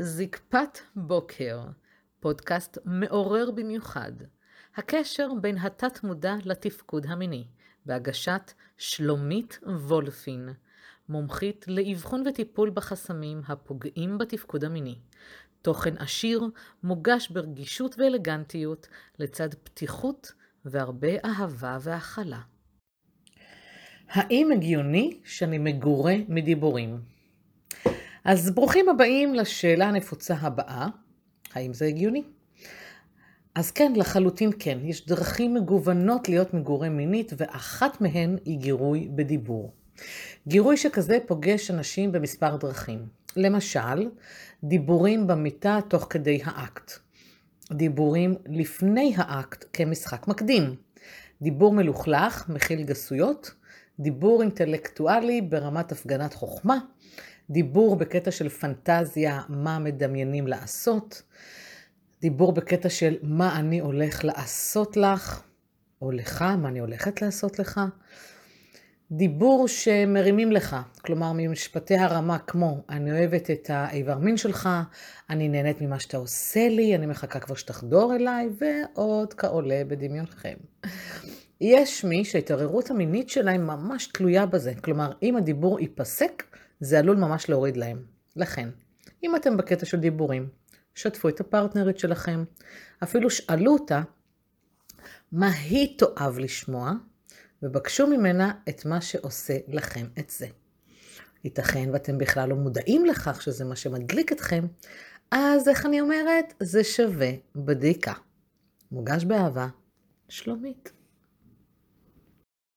זקפת בוקר, פודקאסט מעורר במיוחד. הקשר בין התת-מודע לתפקוד המיני, בהגשת שלומית וולפין, מומחית לאבחון וטיפול בחסמים הפוגעים בתפקוד המיני. תוכן עשיר, מוגש ברגישות ואלגנטיות, לצד פתיחות והרבה אהבה והכלה. האם הגיוני שאני מגורה מדיבורים? אז ברוכים הבאים לשאלה הנפוצה הבאה, האם זה הגיוני? אז כן, לחלוטין כן. יש דרכים מגוונות להיות מגורה מינית, ואחת מהן היא גירוי בדיבור. גירוי שכזה פוגש אנשים במספר דרכים. למשל, דיבורים במיטה תוך כדי האקט. דיבורים לפני האקט כמשחק מקדים. דיבור מלוכלך, מכיל גסויות. דיבור אינטלקטואלי ברמת הפגנת חוכמה. דיבור בקטע של פנטזיה, מה מדמיינים לעשות. דיבור בקטע של מה אני הולך לעשות לך, או לך, מה אני הולכת לעשות לך. דיבור שמרימים לך, כלומר ממשפטי הרמה כמו אני אוהבת את האיבר מין שלך, אני נהנית ממה שאתה עושה לי, אני מחכה כבר שתחדור אליי, ועוד כעולה בדמיונכם. יש מי שההתערערות המינית שלהם ממש תלויה בזה, כלומר אם הדיבור ייפסק, זה עלול ממש להוריד להם. לכן, אם אתם בקטע של דיבורים, שתפו את הפרטנרית שלכם, אפילו שאלו אותה מה היא תאהב לשמוע, ובקשו ממנה את מה שעושה לכם את זה. ייתכן ואתם בכלל לא מודעים לכך שזה מה שמדליק אתכם, אז איך אני אומרת? זה שווה בדיקה. מוגש באהבה, שלומית.